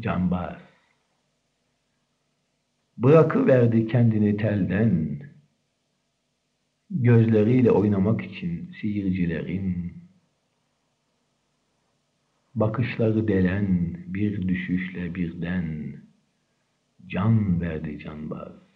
Canbaz. Bırakıverdi kendini telden, gözleriyle oynamak için seyircilerin, bakışları delen bir düşüşle birden can verdi canbaz.